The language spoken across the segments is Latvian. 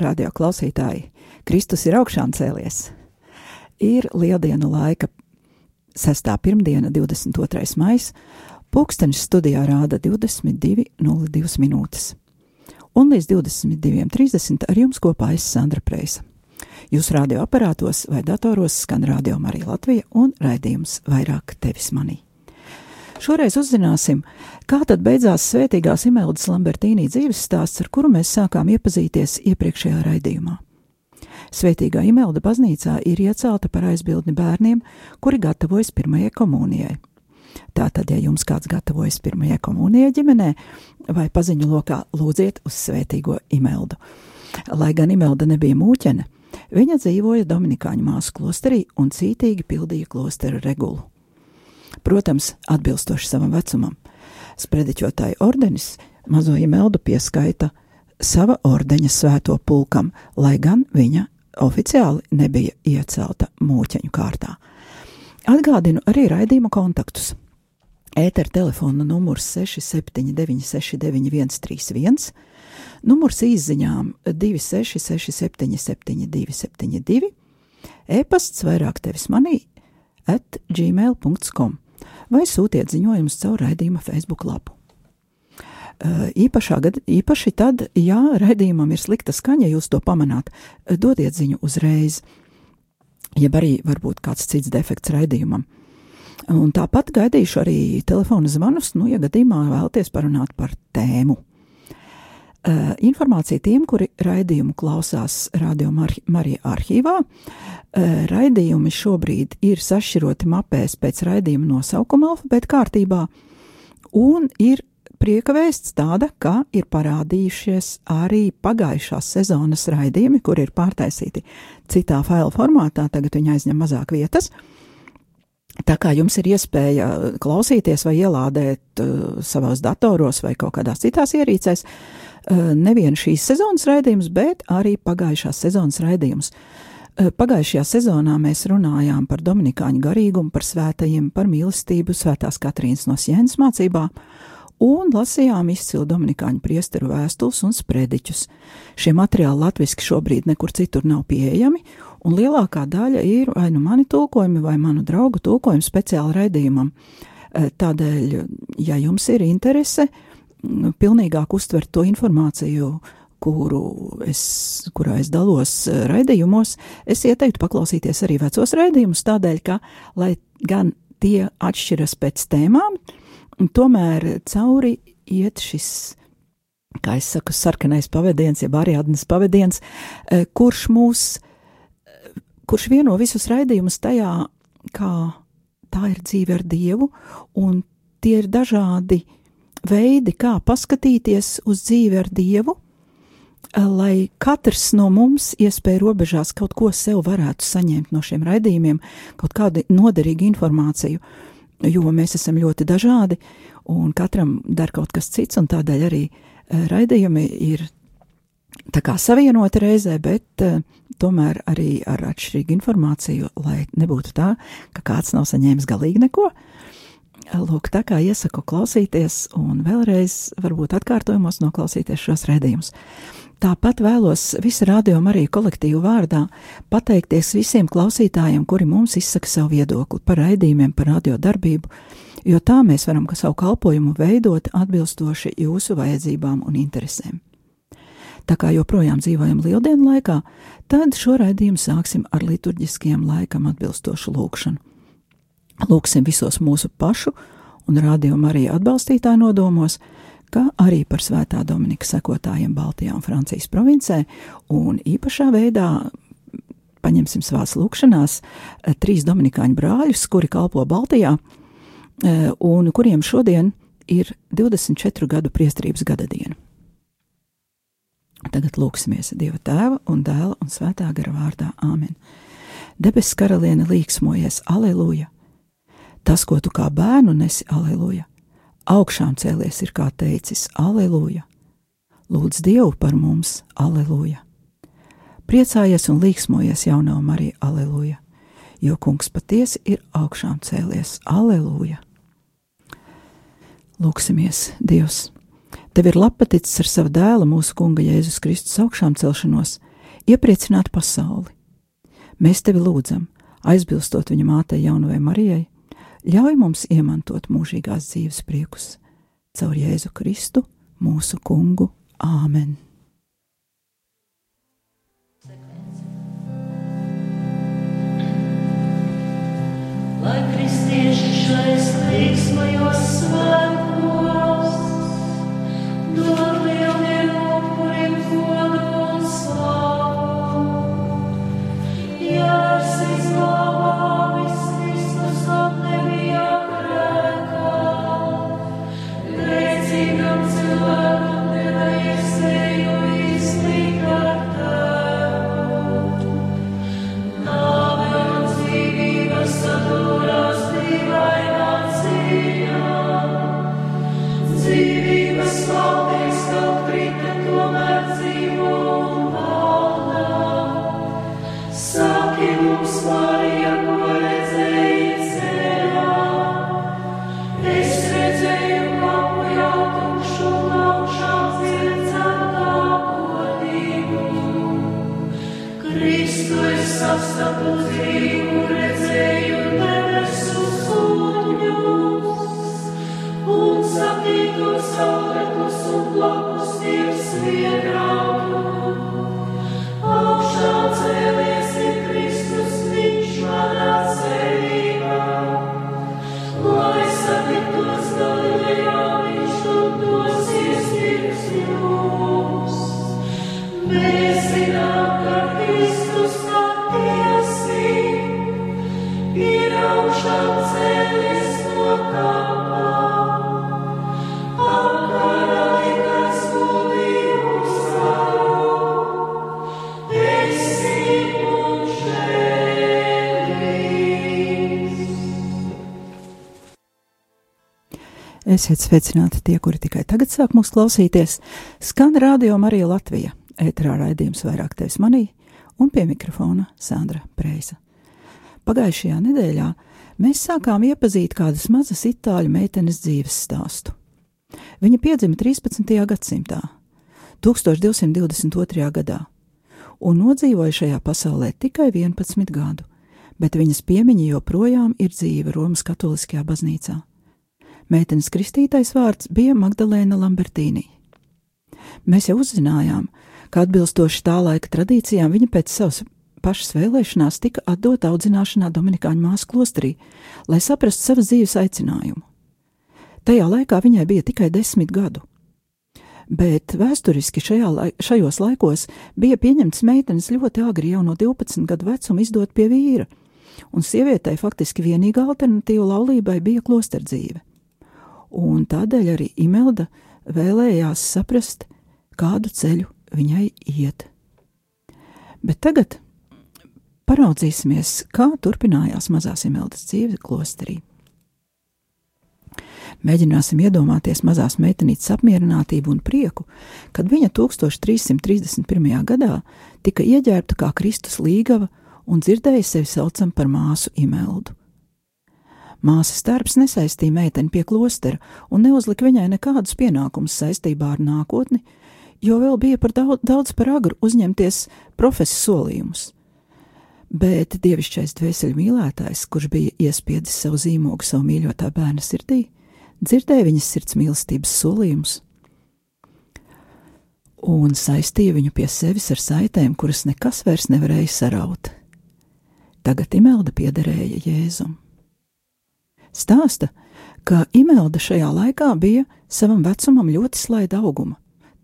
radio klausītāji! Kristus ir augšām cēlies. Ir lieldienu laika 6. pirmdiena, 22. maija. Pūkstens studijā rāda 22.02 minūtes. Un līdz 22.30 ar jums kopā es Sandra Preisa. Jūsu radioaparātos vai datoros skan radio Marija Latvija un raidījums vairāk tevis manī. Šoreiz uzzināsim, kā tad beidzās svētīgās Imeldas Lambertīnī dzīves stāsts, ar kuru mēs sākām iepazīties iepriekšējā raidījumā. Svētīgā Imelda baznīcā ir iecelta par aizbildni bērniem, kuri gatavojas pirmajai komunijai. Tātad, ja jums kāds gatavojas pirmajai komunijai ģimenē vai paziņu lokā, lūdziet uz svētīgo Imeldu. Lai gan Imelda nebija mūķene, viņa dzīvoja Dominikāņu māsu klosterī un cītīgi pildīja klostera regulu. Protams, atbilstoši savam vecumam. Sprediķotāja ordenis mazo Imeldu pieskaita sava ordeņa svēto pulkam, lai gan viņa oficiāli nebija iecelta mūķeņu kārtā. Atgādinu arī raidījuma kontaktus. Ētera telefona numurs 679691 131, numurs izziņām 266-77272, e-pasts vairāk tevis manī at gmail.com vai sūtiet ziņojumus caur raidījuma Facebook lapu. Uh, īpašā gada, īpaši tad, ja raidījumam ir slikta skaņa, jūs to pamanāt, uh, dodiet ziņu uzreiz, jeb arī varbūt kāds cits defekts raidījumam. Un tāpat gaidīšu arī telefona zvanus, nu, ja gadījumā vēlaties parunāt par tēmu. Uh, informācija tiem, kuri raidījumu klausās Radio Mar Marija arhīvā. Uh, raidījumi šobrīd ir sašķiroti mapēs pēc raidījuma nosaukuma alfabēta kārtībā, un ir prieka vēsts tāda, ka ir parādījušies arī pagājušās sezonas raidījumi, kur ir pārtaisīti citā faila formātā, tagad viņi aizņem mazāk vietas. Tā kā jums ir iespēja klausīties vai ielādēt uh, savos datoros vai kaut kādās citās ierīcēs, uh, nevien šīs sezonas raidījums, bet arī pagājušās sezonas raidījums. Uh, pagājušajā sezonā mēs runājām par Dominikāņu garīgumu, par svētajiem, par mīlestību, svētās Katrīnas no Sienas mācībā, un lasījām izcilu Dominikāņu priesteru vēstules un sprediķus. Šie materiāli latviski šobrīd nekur citur nav pieejami, un lielākā daļa ir vai nu mani tulkojumi, vai manu draugu tulkojumi speciāli raidījumam. E, Tādēļ, ja jums ir interese pilnīgāk uztvert to informāciju, kuru es, kurā es dalos e, raidījumos, es ieteiktu paklausīties arī vecos raidījumus, tādēļ, ka, lai gan tie atšķiras pēc tēmām, tomēr cauri iet šis, kā es saku, sarkanais pavadiens, jeb Ariadnes pavadiens, e, kurš mūs kurš vieno visus raidījumus tajā, kā tā ir dzīve ar Dievu, un tie ir dažādi veidi, kā paskatīties uz dzīvi ar Dievu, lai katrs no mums iespēja robežās kaut ko sev varētu saņemt no šiem raidījumiem, kaut kādu noderīgu informāciju, jo mēs esam ļoti dažādi, un katram dar kaut kas cits, un tādēļ arī raidījumi ir tā kā savienoti reizē, bet uh, tomēr arī ar atšķirīgu informāciju, lai nebūtu tā, ka kāds nav saņēmis galīgi neko. Lūk, tā kā iesaku klausīties un vēlreiz, varbūt atkārtojumos noklausīties šos redzējumus. Tāpat vēlos visu rādījumu arī kolektīvu vārdā pateikties visiem klausītājiem, kuri mums izsaka savu viedokli par raidījumiem, par radio darbību, jo tā mēs varam savu kalpojumu veidot atbilstoši jūsu vajadzībām un interesēm. Tā kā joprojām dzīvojam lieldienu laikā, tad šo raidījumu sāksim ar liturģiskiem laikam atbilstošu lūkšanu. Lūksim visos mūsu pašu un rādījumu arī atbalstītāju nodomos, kā arī par svētā Dominika sekotājiem Baltijā un Francijas provincē, un īpašā veidā paņemsim savās lūkšanās eh, trīs dominikāņu brāļus, kuri kalpo Baltijā, eh, un kuriem šodien ir 24 gadu priestrības gada diena. Tagad lūksimies Dieva tēva un dēla un svētā gara vārdā Āmen. Debesu karaliene līksmojies, aleluja! Tas, ko tu kā bērnu nesi, aleluja! Augšām cēlies ir kā teicis, aleluja! Lūdz Dievu par mums, aleluja! Priecājies un līksmojies jaunā Marija, aleluja! Jo kungs patiesi ir augšām cēlies, aleluja! Lūksimies, Dievs! Tev ir lapaticis ar savu dēlu, mūsu kunga Jēzus Kristus augšām celšanos, iepriecināt pasauli. Mēs tevi lūdzam, aizbilstot viņa mātei jaunajai Marijai, ļauj mums iemantot mūžīgās dzīves priekus caur Jēzu Kristu, mūsu kungu. Āmen! Lai Holy Esiet sveicināti tie, kuri tikai tagad sāk mūs klausīties. Skan radio Marija Latvija, ēterā raidījums vairāk tevis manī, un pie mikrofona Sandra Preisa. Pagājušajā nedēļā mēs sākām iepazīt kādas mazas itāļu meitenes dzīves stāstu. Viņa piedzima 13. gadsimtā, 1222. gadā, un nodzīvoja šajā pasaulē tikai 11 gadu, bet viņas piemiņa joprojām ir dzīva Romas Katoliskajā baznīcā. Meitenes kristītais vārds bija Magdalēna Lambertīnī. Mēs jau uzzinājām, ka atbilstoši tā laika tradīcijām viņa pēc savas pašas vēlēšanās tika atdota audzināšanā Dominikāņu māsu klosterī, lai saprastu savas dzīves aicinājumu. Tajā laikā viņai bija tikai desmit gadu. Bet vēsturiski šajā, lai, šajos laikos bija pieņemts meitenes ļoti agri jau no 12 gadu vecuma izdot pie vīra, un sievietei faktiski vienīgā alternatīva laulībai bija klosterdzīve. Un tādēļ arī Imelda vēlējās saprast, kādu ceļu viņai iet. Bet tagad paraudzīsimies, kā turpinājās mazās Imeldas dzīve klosterī. Mēģināsim iedomāties mazās meitenītes apmierinātību un prieku, kad viņa 1331. gadā tika ieģērbta kā Kristus līgava un dzirdēja sevi saucam par māsu Imeldu. Māsas darbs nesaistīja meiteni pie klostera un neuzlika viņai nekādus pienākumus saistībā ar nākotni, jo vēl bija par daudz, daudz par agru uzņemties profesu solījumus. Bet dievišķais dvēseli mīlētājs, kurš bija iespiedis savu zīmogu savu mīļotā bērna sirdī, dzirdēja viņas sirds mīlestības solījumus un saistīja viņu pie sevis ar saitēm, kuras nekas vairs nevarēja saraut. Tagad Imelda piederēja Jēzum. Stāsta, ka Imelda šajā laikā bija savam vecumam ļoti slaida auguma,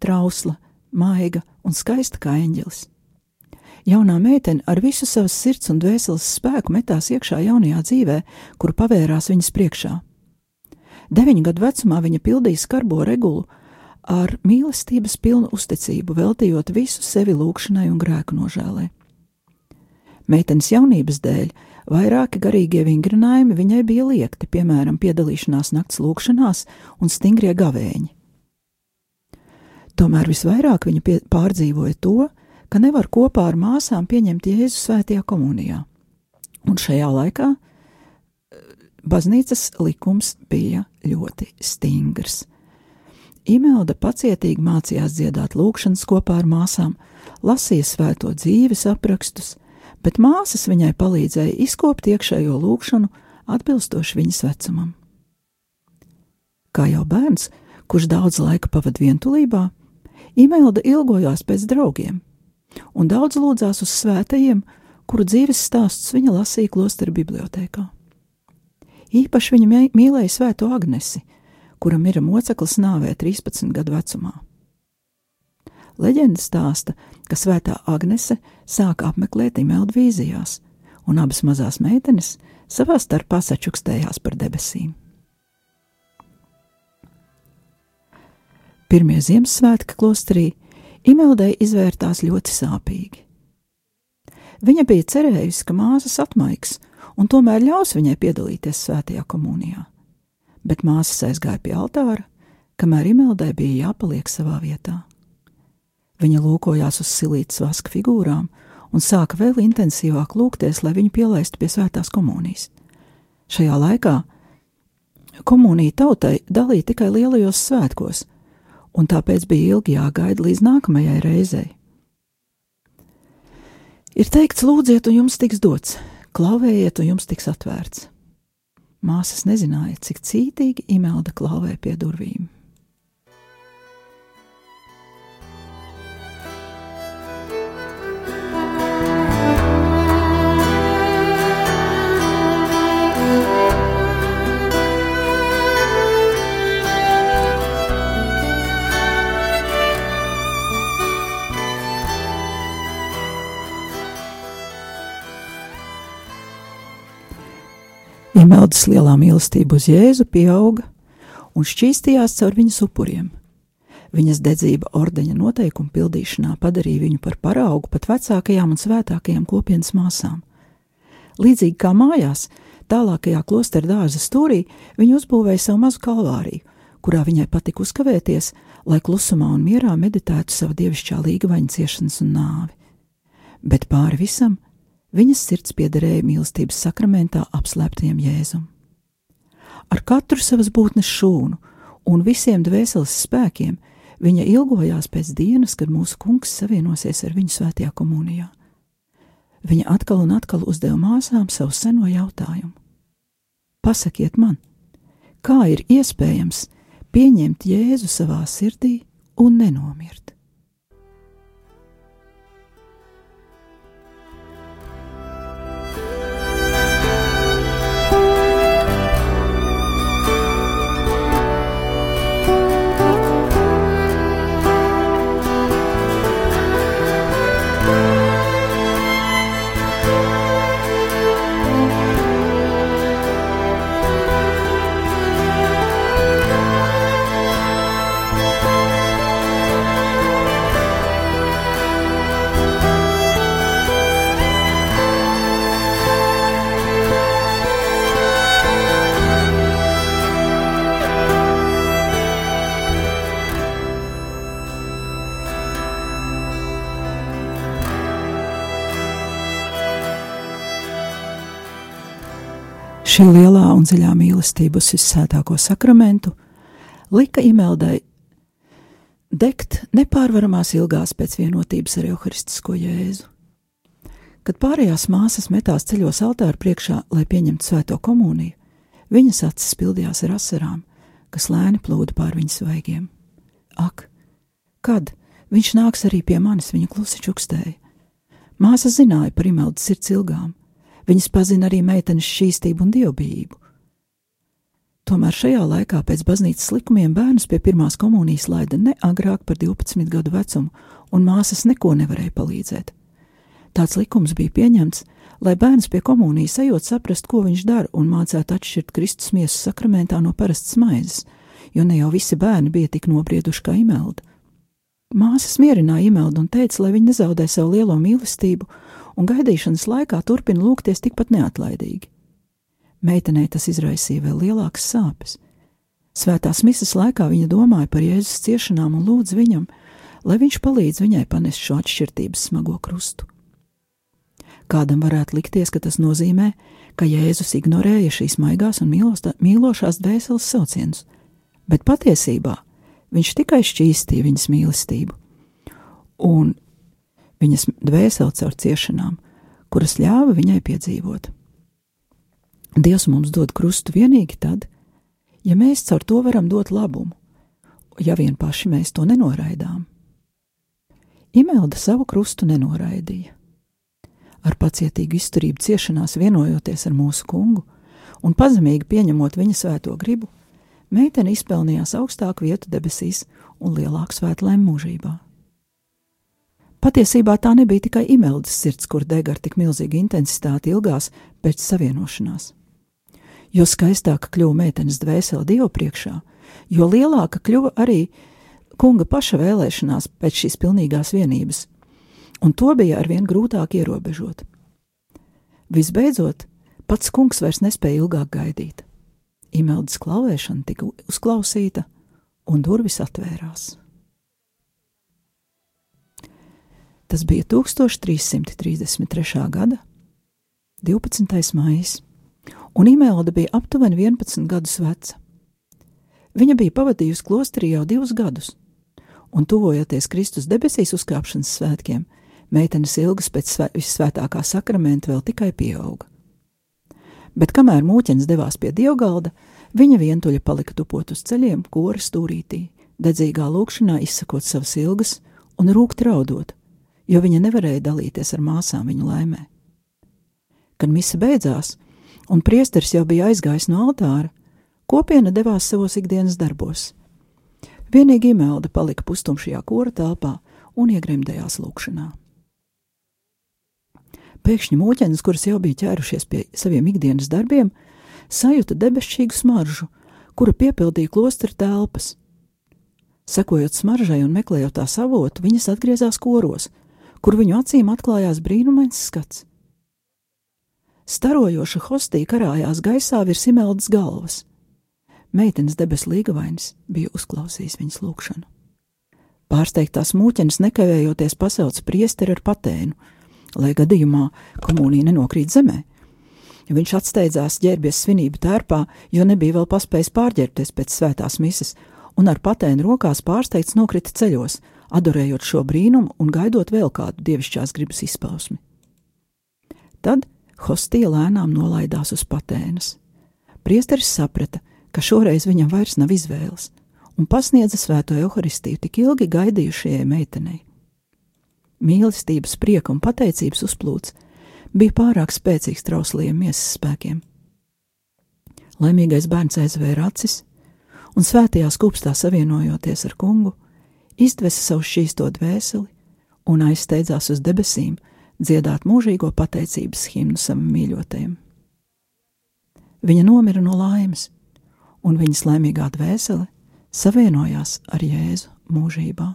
trausla, maiga un skaista kā eņģelis. Jaunā meitene ar visu savas sirds un dvēseles spēku metās iekšā jaunajā dzīvē, kuru pavērās viņas priekšā. Deviņu gadu vecumā viņa pildīja skarbo regulu ar mīlestības pilnu uzticību, veltījot visu sevi lūgšanai un grēku nožēlē. Meitenes jaunības dēļ vairāki garīgie vingrinājumi viņai bija liekti, piemēram, piedalīšanās nakts lūgšanās un stingrie gavēņi. Tomēr visvairāk viņa pie, pārdzīvoja to, ka nevar kopā ar māsām pieņemt Jēzu svētajā komunijā. Un šajā laikā eh, baznīcas likums bija ļoti stingrs. Imelda pacietīgi mācījās dziedāt lūgšanas kopā ar māsām, lasīja svēto dzīves aprakstus, bet māsas viņai palīdzēja izkopt iekšējo lūgšanu atbilstoši viņas vecumam. Kā jau bērns, kurš daudz laika pavadīja vientulībā, Imelda ilgojās pēc draugiem, un daudz lūdzās uz svētajiem, kuru dzīves stāstus viņa lasīja klostera bibliotēkā. Īpaši viņa mīlēja svēto Agnesi, kura mira moceklis nāvē 13 gadu vecumā. Leģenda stāsta, ka svētā Agnese sāka apmeklēt Imeldu vīzijās, un abas mazās meitenes savā starpā sačukstējās par debesīm. Pirmie Ziemassvētki klosterī Imeldei izvērtās ļoti sāpīgi. Viņa bija cerējusi, ka māsas atmaigs un tomēr ļaus viņai piedalīties svētajā komunijā, bet māsas aizgāja pie altāra, kamēr Imeldei bija jāpaliek savā vietā. Viņa lūkojās uz silītas vaska figūrām un sāka vēl intensīvāk lūgties, lai viņu pielaistu pie svētās komunijas. Šajā laikā komunija tautai dalīja tikai lielajos svētkos, un tāpēc bija ilgi jāgaida līdz nākamajai reizei. Ir teikts, lūdziet, un jums tiks dots, klauvējiet, un jums tiks atvērts. Māsas nezināja, cik cītīgi Imelda klauvē pie durvīm. Imeldas lielā mīlestība uz Jēzu pieauga un šķīstījās caur viņas upuriem. Viņas dedzība ordeņa noteikumu pildīšanā padarīja viņu par paraugu pat vecākajām un svētākajām kopienas māsām. Līdzīgi kā mājās, tālākajā klostera dārza stūrī viņa uzbūvēja savu mazu kalvāriju, kurā viņai patika uzkavēties, lai klusumā un mierā meditētu savu dievišķā līgavaņa ciešanas un nāvi. Bet pāri visam Viņas sirds piederēja mīlestības sakramentā apslēptajam Jēzum. Ar katru savas būtnes šūnu un visiem dvēseles spēkiem viņa ilgojās pēc dienas, kad mūsu kungs savienosies ar viņu svētajā komunijā. Viņa atkal un atkal uzdeva māsām savu seno jautājumu: Pasakiet man, kā ir iespējams pieņemt Jēzu savā sirdī un nenomirt? Šī lielā un dziļā mīlestība uz vissvētāko sakramentu lika Imeldai degt nepārvaramās ilgās pēc vienotības ar Euharistisko Jēzu. Kad pārējās māsas metās ceļos altāra priekšā, lai pieņemtu svēto komuniju, viņas acis pildījās ar asarām, kas lēni plūda pār viņas svaigiem. Ak, kad viņš nāks arī pie manis, viņa klusi čukstēja. Māsa zināja par Imeldas sirds ilgām, Viņas pazina arī meitenes šķīstību un dievbijību. Tomēr šajā laikā pēc baznīcas likumiem bērnus pie pirmās komunijas laida ne agrāk par 12 gadu vecumu, un māsas neko nevarēja palīdzēt. Tāds likums bija pieņemts, lai bērns pie komunijas ejot saprast, ko viņš dara un mācētu atšķirt Kristus miesas sakramentā no parastas maizes, jo ne jau visi bērni bija tik nobrieduši kā Imelda. Māsas mierināja Imeldu un teica, lai viņa nezaudē savu lielo mīlestību, un gaidīšanas laikā turpina lūgties tikpat neatlaidīgi. Meitenei tas izraisīja vēl lielākas sāpes. Svētās misas laikā viņa domāja par Jēzus ciešanām un lūdza viņam, lai viņš palīdz viņai panest šo atšķirības smago krustu. Kādam varētu likties, ka tas nozīmē, ka Jēzus ignorēja šīs maigās un mīlošās dvēseles saucienus, bet patiesībā viņš tikai šķīstīja viņas mīlestību un viņas dvēseli caur ciešanām, kuras ļāva viņai piedzīvot. Dievs mums dod krustu vienīgi tad, ja mēs caur to varam dot labumu, ja vien paši mēs to nenoraidām. Imelda savu krustu nenoraidīja. Ar pacietīgu izturību ciešanās vienojoties ar mūsu kungu un pazemīgi pieņemot viņa svēto gribu, meitene izpelnījās augstāku vietu debesīs un lielāku svētlēm mūžībā. Patiesībā tā nebija tikai Imeldas sirds, kur deg ar tik milzīgu intensitāti ilgās pēc savienošanās. Jo skaistāka kļuva meitenes dvēsele Dievu priekšā, jo lielāka kļuva arī kunga paša vēlēšanās pēc šīs pilnīgās vienības, un to bija arvien grūtāk ierobežot. Visbeidzot, pats kungs vairs nespēja ilgāk gaidīt. Imeldas klauvēšana tika uzklausīta, un durvis atvērās. Tas bija 1333. gada 12. maijs, un Imelda bija aptuveni 11 gadus veca. Viņa bija pavadījusi klosterī jau divus gadus, un tuvojoties Kristus debesīs uzkāpšanas svētkiem, meitenes ilgas pēc visvētākā sakramenta vēl tikai pieauga. Bet kamēr mūķens devās pie dievgalda, viņa vientuļa palika tupot uz ceļiem, kora stūrītī, dedzīgā lūkšanā izsakot savas ilgas un rūkti raudot, jo viņa nevarēja dalīties ar māsām viņu laimē. Kad mise beidzās, un priesteris jau bija aizgājis no altāra, kopiena devās savos ikdienas darbos – Vienīgi Imelda palika pustumšajā kora telpā un iegremdējās lūkšanā. Pēkšņi mūķenes, kuras jau bija ķērušies pie saviem ikdienas darbiem, sajūta debesšķīgu smaržu, kura piepildīja klostra telpas. Sekojot smaržai un meklējot tās avotu, viņas atgriezās koros, kur viņu acīm atklājās brīnumains skats. Starojoša hostija karājās gaisā virs Imeldas galvas meitenes debesu līgavainis bija uzklausījis viņas lūgšanu. Pārsteigtās mūķenes nekavējoties pasauca priesteri ar patēnu, lai gadījumā komunija nenokrīt zemē. Viņš atsteidzās ģērbies svinību tērpā, jo nebija vēl paspējis pārģērbties pēc svētās mises, un ar patēnu rokās pārsteigts nokrita ceļos, adorējot šo brīnumu un gaidot vēl kādu dievišķās gribas izpausmi. Tad hostija lēnām nolaidās uz patēnas. Priesteris saprata, ka šoreiz viņam vairs nav izvēles, un pasniedza svēto evaharistiju tik ilgi gaidījušajai meitenei. Mīlestības, prieka un pateicības uzplūds bija pārāk spēcīgs trausliem miesas spēkiem. Laimīgais bērns aizvēra acis, un svētajā skūpstā savienojoties ar kungu, izdvesa savu šķīsto dvēseli un aizsteidzās uz debesīm dziedāt mūžīgo pateicības himnu savam mīļotajam. Viņa nomira no laimes, un viņas laimīgā dvēsele savienojās ar Jēzu mūžībā.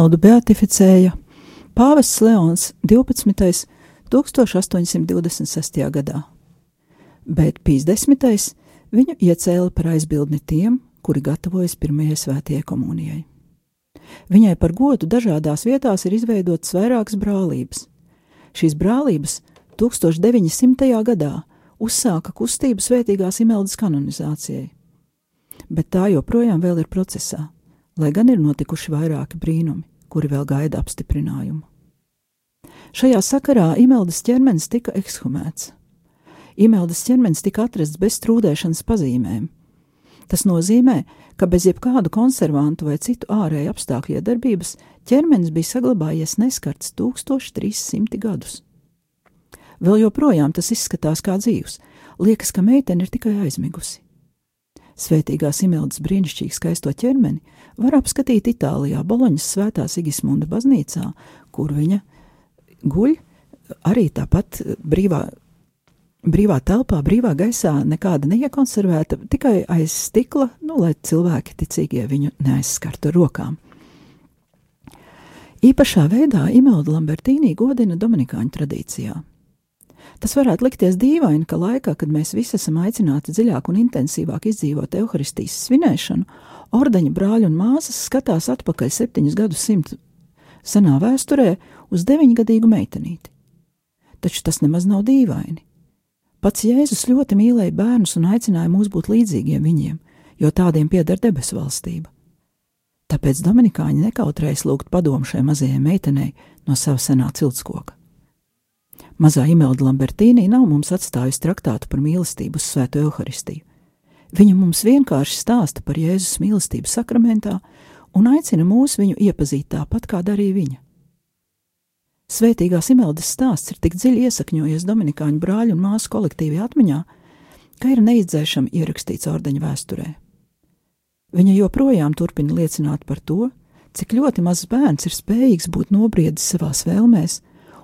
Imeldu beatificēja Pāvests Leons 12. 1826. gadā, bet 50. viņu iecēla par aizbildni tiem, kuri gatavojas pirmajai svētajai komunijai. Viņai par godu dažādās vietās ir izveidotas vairākas brālības. Šīs brālības 1900. gadā uzsāka kustību svētīgās imeldas kanonizācijai, bet tā joprojām ir procesā, lai gan ir notikuši vairāki brīnumi, kuri vēl gaida apstiprinājumu. Šajā sakarā imeldas ķermenis tika ekshumēts. Imeldas ķermenis tika atrasts bez trūdēšanas pazīmēm. Tas nozīmē, ka bez jebkādu konservantu vai citu ārēju apstākļu iedarbības ķermenis bija saglabājies neskarts 1300 gadus. Vēl joprojām tas izskatās kā dzīvs, liekas, ka meitene ir tikai aizmigusi. Svētīgās Imeldas brīnišķīgi skaisto ķermeni var apskatīt Itālijā, Boloņas svētā Sigismunda baznīcā, kur viņa guļ arī tāpat brīvā, brīvā telpā, brīvā gaisā, nekāda neiekonservēta, tikai aiz stikla, nu, lai cilvēki ticīgie viņu neaizskartu ar rokām. Īpašā veidā Imelda Lambertīnī godina Dominikāņu tradīcijā. Tas varētu likties dīvaini, ka laikā, kad mēs visi esam aicināti dziļāk un intensīvāk izdzīvot evaharistijas svinēšanu, ordeņa brāļi un māsas skatās atpakaļ septiņus gadus simtu senā vēsturē uz deviņgadīgu meitenīti. Taču tas nemaz nav dīvaini. Pats Jēzus ļoti mīlēja bērnus un aicināja mūs būt līdzīgiem viņiem, jo tādiem pieder debesu valstība. Tāpēc Dominikāņi nekautrējas lūgt padomu šai mazajai meitenei no sava senā ciltskoka. Mazā Imelda Lambertīnī nav mums atstājusi traktātu par mīlestību uz Svēto Euharistiju. Viņa mums vienkārši stāsta par Jēzus mīlestību sakramentā un aicina mūs viņu iepazīt tāpat, kā darīja viņa. Svētīgās Imeldas stāsts ir tik dziļi iesakņojies Dominikāņu brāļu un māsu kolektīvajā atmiņā, ka ir neizdzēšami ierakstīts ordeņa vēsturē. Viņa joprojām turpina liecināt par to, cik ļoti mazs bērns ir spējīgs būt nobriedis savās vēlmēs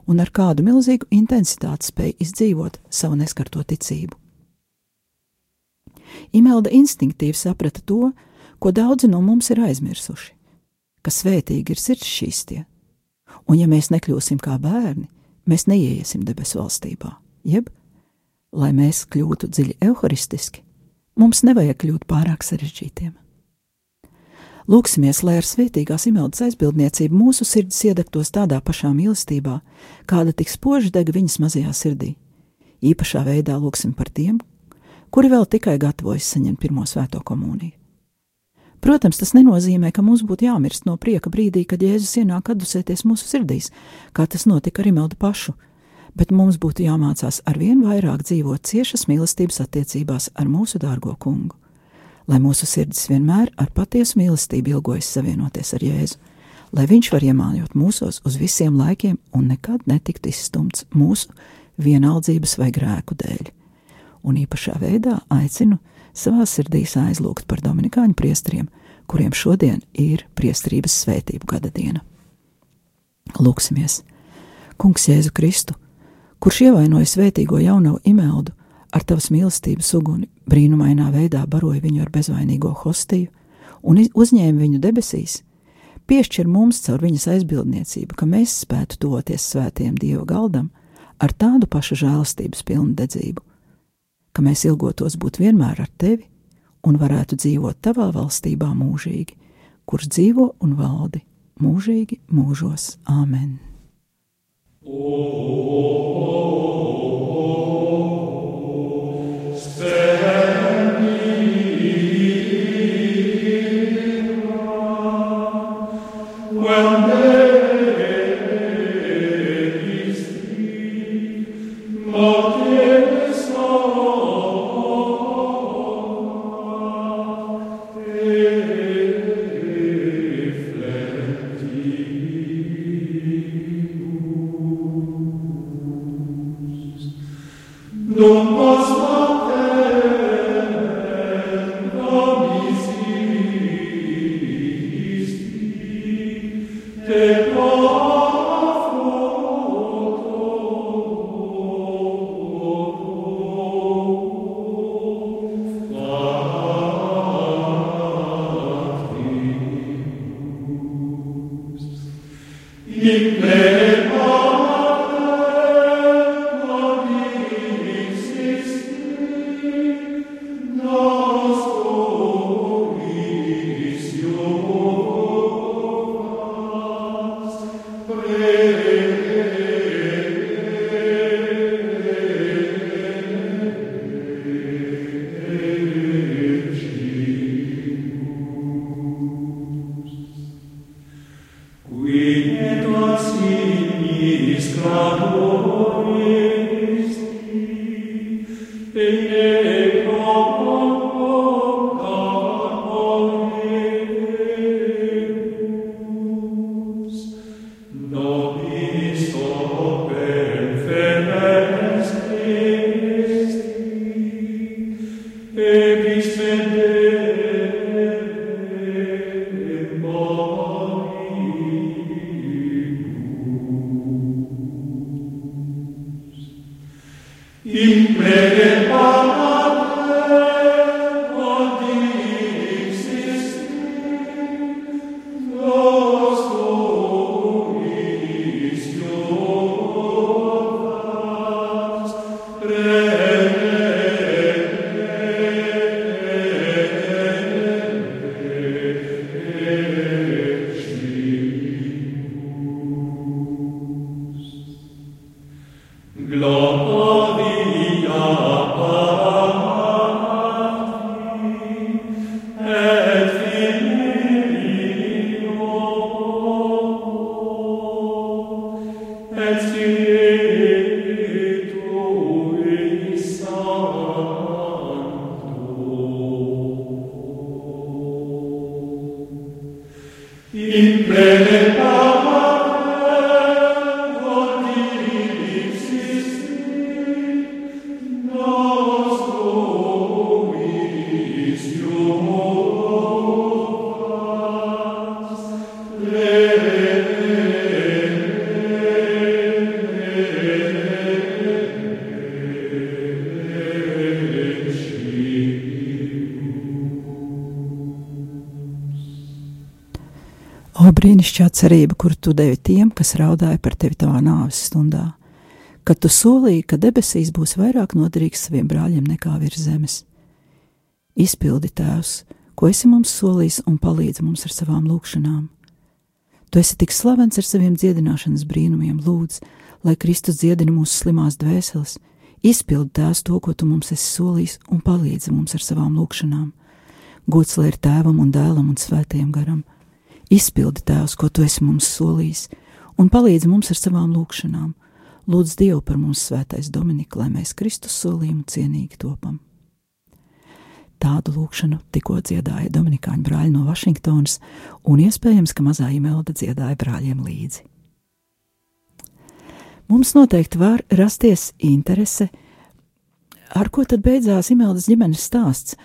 un ar kādu milzīgu intensitāti spēj izdzīvot savu neskarto ticību. Imelda instinktīvi saprata to, ko daudzi no mums ir aizmirsuši, ka svētīgi ir sirds šķīstie, un ja mēs nekļūsim kā bērni, mēs neieiesim debesu valstībā, jeb, lai mēs kļūtu dziļi evaharistiski, mums nevajag kļūt pārāk sarežģītiem. Lūksimies, lai ar svētīgās imeldas aizbildniecību mūsu sirds iedegtos tādā pašā mīlestībā, kāda tik spoži deg viņas mazajā sirdī. Īpašā veidā lūksim par tiem, kuri vēl tikai gatavojas saņemt pirmo svēto komuniju. Protams, tas nenozīmē, ka mums būtu jāmirst no prieka brīdī, kad Jēzus ienāk atdusēties mūsu sirdīs, kā tas notika ar Imeldu pašu, bet mums būtu jāmācās arvien vairāk dzīvot ciešas mīlestības attiecībās ar mūsu dārgo kungu lai mūsu sirdis vienmēr ar patiesu mīlestību ilgojas savienoties ar Jēzu, lai Viņš var iemāļot mūsos uz visiem laikiem un nekad netikt izstumts mūsu vienaldzības vai grēku dēļ. Un īpašā veidā aicinu savā sirdīs aizlūgt par Dominikāņu priesteriem, kuriem šodien ir priesterības svētību gada diena. Lūksimies! Kungs Jēzu Kristu, kurš ievainoja svētīgo jauno imeldu, ar tavas mīlestības uguni brīnumainā veidā baroja viņu ar bezvainīgo hostiju un uzņēma viņu debesīs, piešķir mums caur viņas aizbildniecību, ka mēs spētu tuvoties svētiem Dieva galdam ar tādu pašu žēlastības pilnu dedzību, ka mēs ilgotos būt vienmēr ar tevi un varētu dzīvot tavā valstībā mūžīgi, kurš dzīvo un valdi mūžīgi mūžos. Āmen! Oh. in plene O brīnišķīgā cerība, kuru tu devi tiem, kas raudāja par tevi tavā nāves stundā, kad tu solīji, ka debesīs būs vairāk noderīgs saviem brāļiem nekā virs zemes. Izpildi tēvs, ko esi mums solījis, un palīdzi mums ar savām lūgšanām. Tu esi tik slavens ar saviem dziedināšanas brīnumiem, lūdz, lai Kristus dziedina mūsu slimās dvēseles, izpildi tās to, ko tu mums esi solījis, un palīdzi mums ar savām lūgšanām. Gods lai ir tēvam un dēlam un svētajam garam Izpildi tēvs, ko tu esi mums solījis, un palīdzi mums ar savām lūgšanām. Lūdz Dievu par mums svētais Dominika, lai mēs Kristus solījumu cienīgi topam. Tādu lūgšanu tikko dziedāja Dominikāņu brāļi no Vašingtonas, un iespējams, ka mazā imelda dziedāja brāļiem līdzi. Mums noteikti var rasties interese, ar ko tad beidzās Imeldas ģimenes stāsts,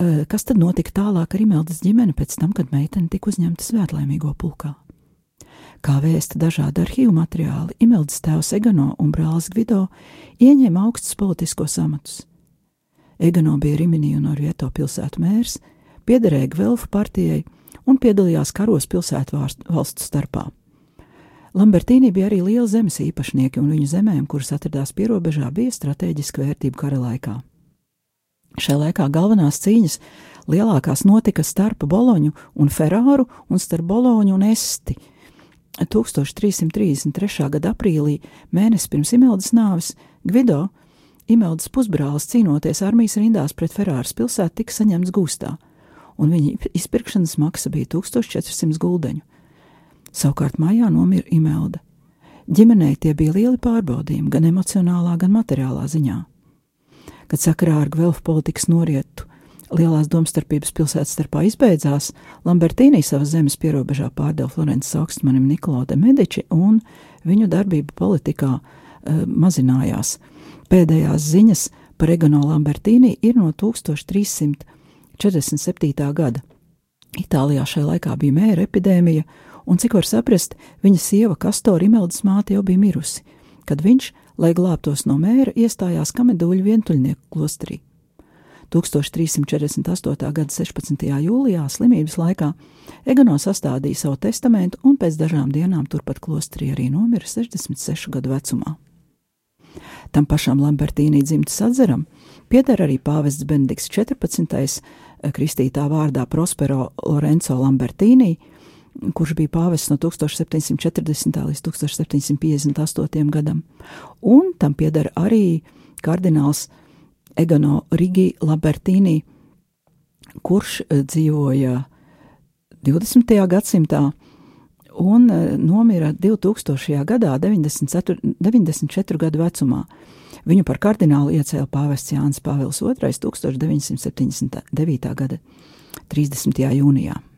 Eh, kas tad notika tālāk ar Imeldas ģimeni pēc tam, kad meitene tika uzņemta svētlaimīgo pulkā? Kā vēsta dažādi arhīvu materiāli, Imeldas tēvs Egano un brālis Gvido ieņēma augstus politiskos amatus. Egano bija Rimini un Orvieto pilsētu mērs, piederēja Gvelfu partijai un piedalījās karos pilsētu valstu starpā. Lambertīni bija arī liela zemes īpašnieki, un viņu zemēm, kuras atradās pierobežā, bija strateģiska vērtība kara laikā. Šajā laikā galvenās cīņas lielākās notika starp Boloņu un Ferāru un starp Boloņu un Esti. 1333. gada aprīlī, mēnesis pirms Imeldas nāves, Gvido, Imeldas pusbrālis cīnoties armijas rindās pret Ferāras pilsētu, tika saņemts gūstā, un viņa izpirkšanas maksa bija 1400 guldeņu. Savukārt mājā nomira Imelda. Ģimenei tie bija lieli pārbaudījumi, gan emocionālā, gan materiālā ziņā kad sakarā ar Gvelfu politikas norietu lielās domstarpības pilsētas starpā izbeidzās, Lambertīnī savas zemes pierobežā pārdeva Florences augstmanim Nikolo de Medici, un viņu darbība politikā uh, mazinājās. Pēdējās ziņas par Egano Lambertīnī ir no 1347. gada. Itālijā šajā laikā bija mēra epidēmija, un, cik var saprast, viņa sieva Kastora Imeldas māte jau bija mirusi, kad viņš lai glābtos no mēra, iestājās Kameduļu vientuļnieku klosterī. 1348. gada 16. jūlijā slimības laikā Egano sastādīja savu testamentu un pēc dažām dienām turpat klosterī arī nomira 66 gadu vecumā. Tam pašam Lambertīnī dzimtas atzeram pieder arī pāvests Benedikts 14. kristītā vārdā Prospero Lorenzo Lambertīnī, kurš bija pāvests no 1740. līdz 1758. gadam, un tam pieder arī kardināls Egano Rigi Labertīni, kurš eh, dzīvoja 20. gadsimtā un eh, nomira 2000. gadā, 94, 94 gadu vecumā. Viņu par kardinālu iecēla pāvests Jānis Pāvils II 1979. gada 30. jūnijā.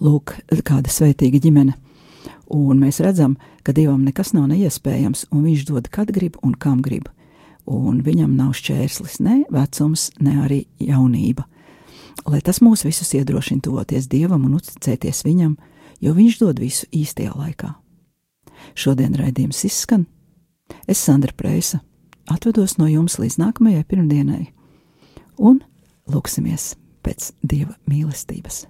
Lūk, kāda svētīga ģimene. Un mēs redzam, ka Dievam nekas nav neiespējams, un Viņš dod, kad grib un kam grib. Un viņam nav šķērslis ne vecums, ne arī jaunība. Lai tas mūs visus iedrošina tuvoties Dievam un uzticēties Viņam, jo Viņš dod visu īstajā laikā. Šodien raidījums izskan. Es, Sandra Preisa, atvedos no jums līdz nākamajai pirmdienai, un lūksimies pēc Dieva mīlestības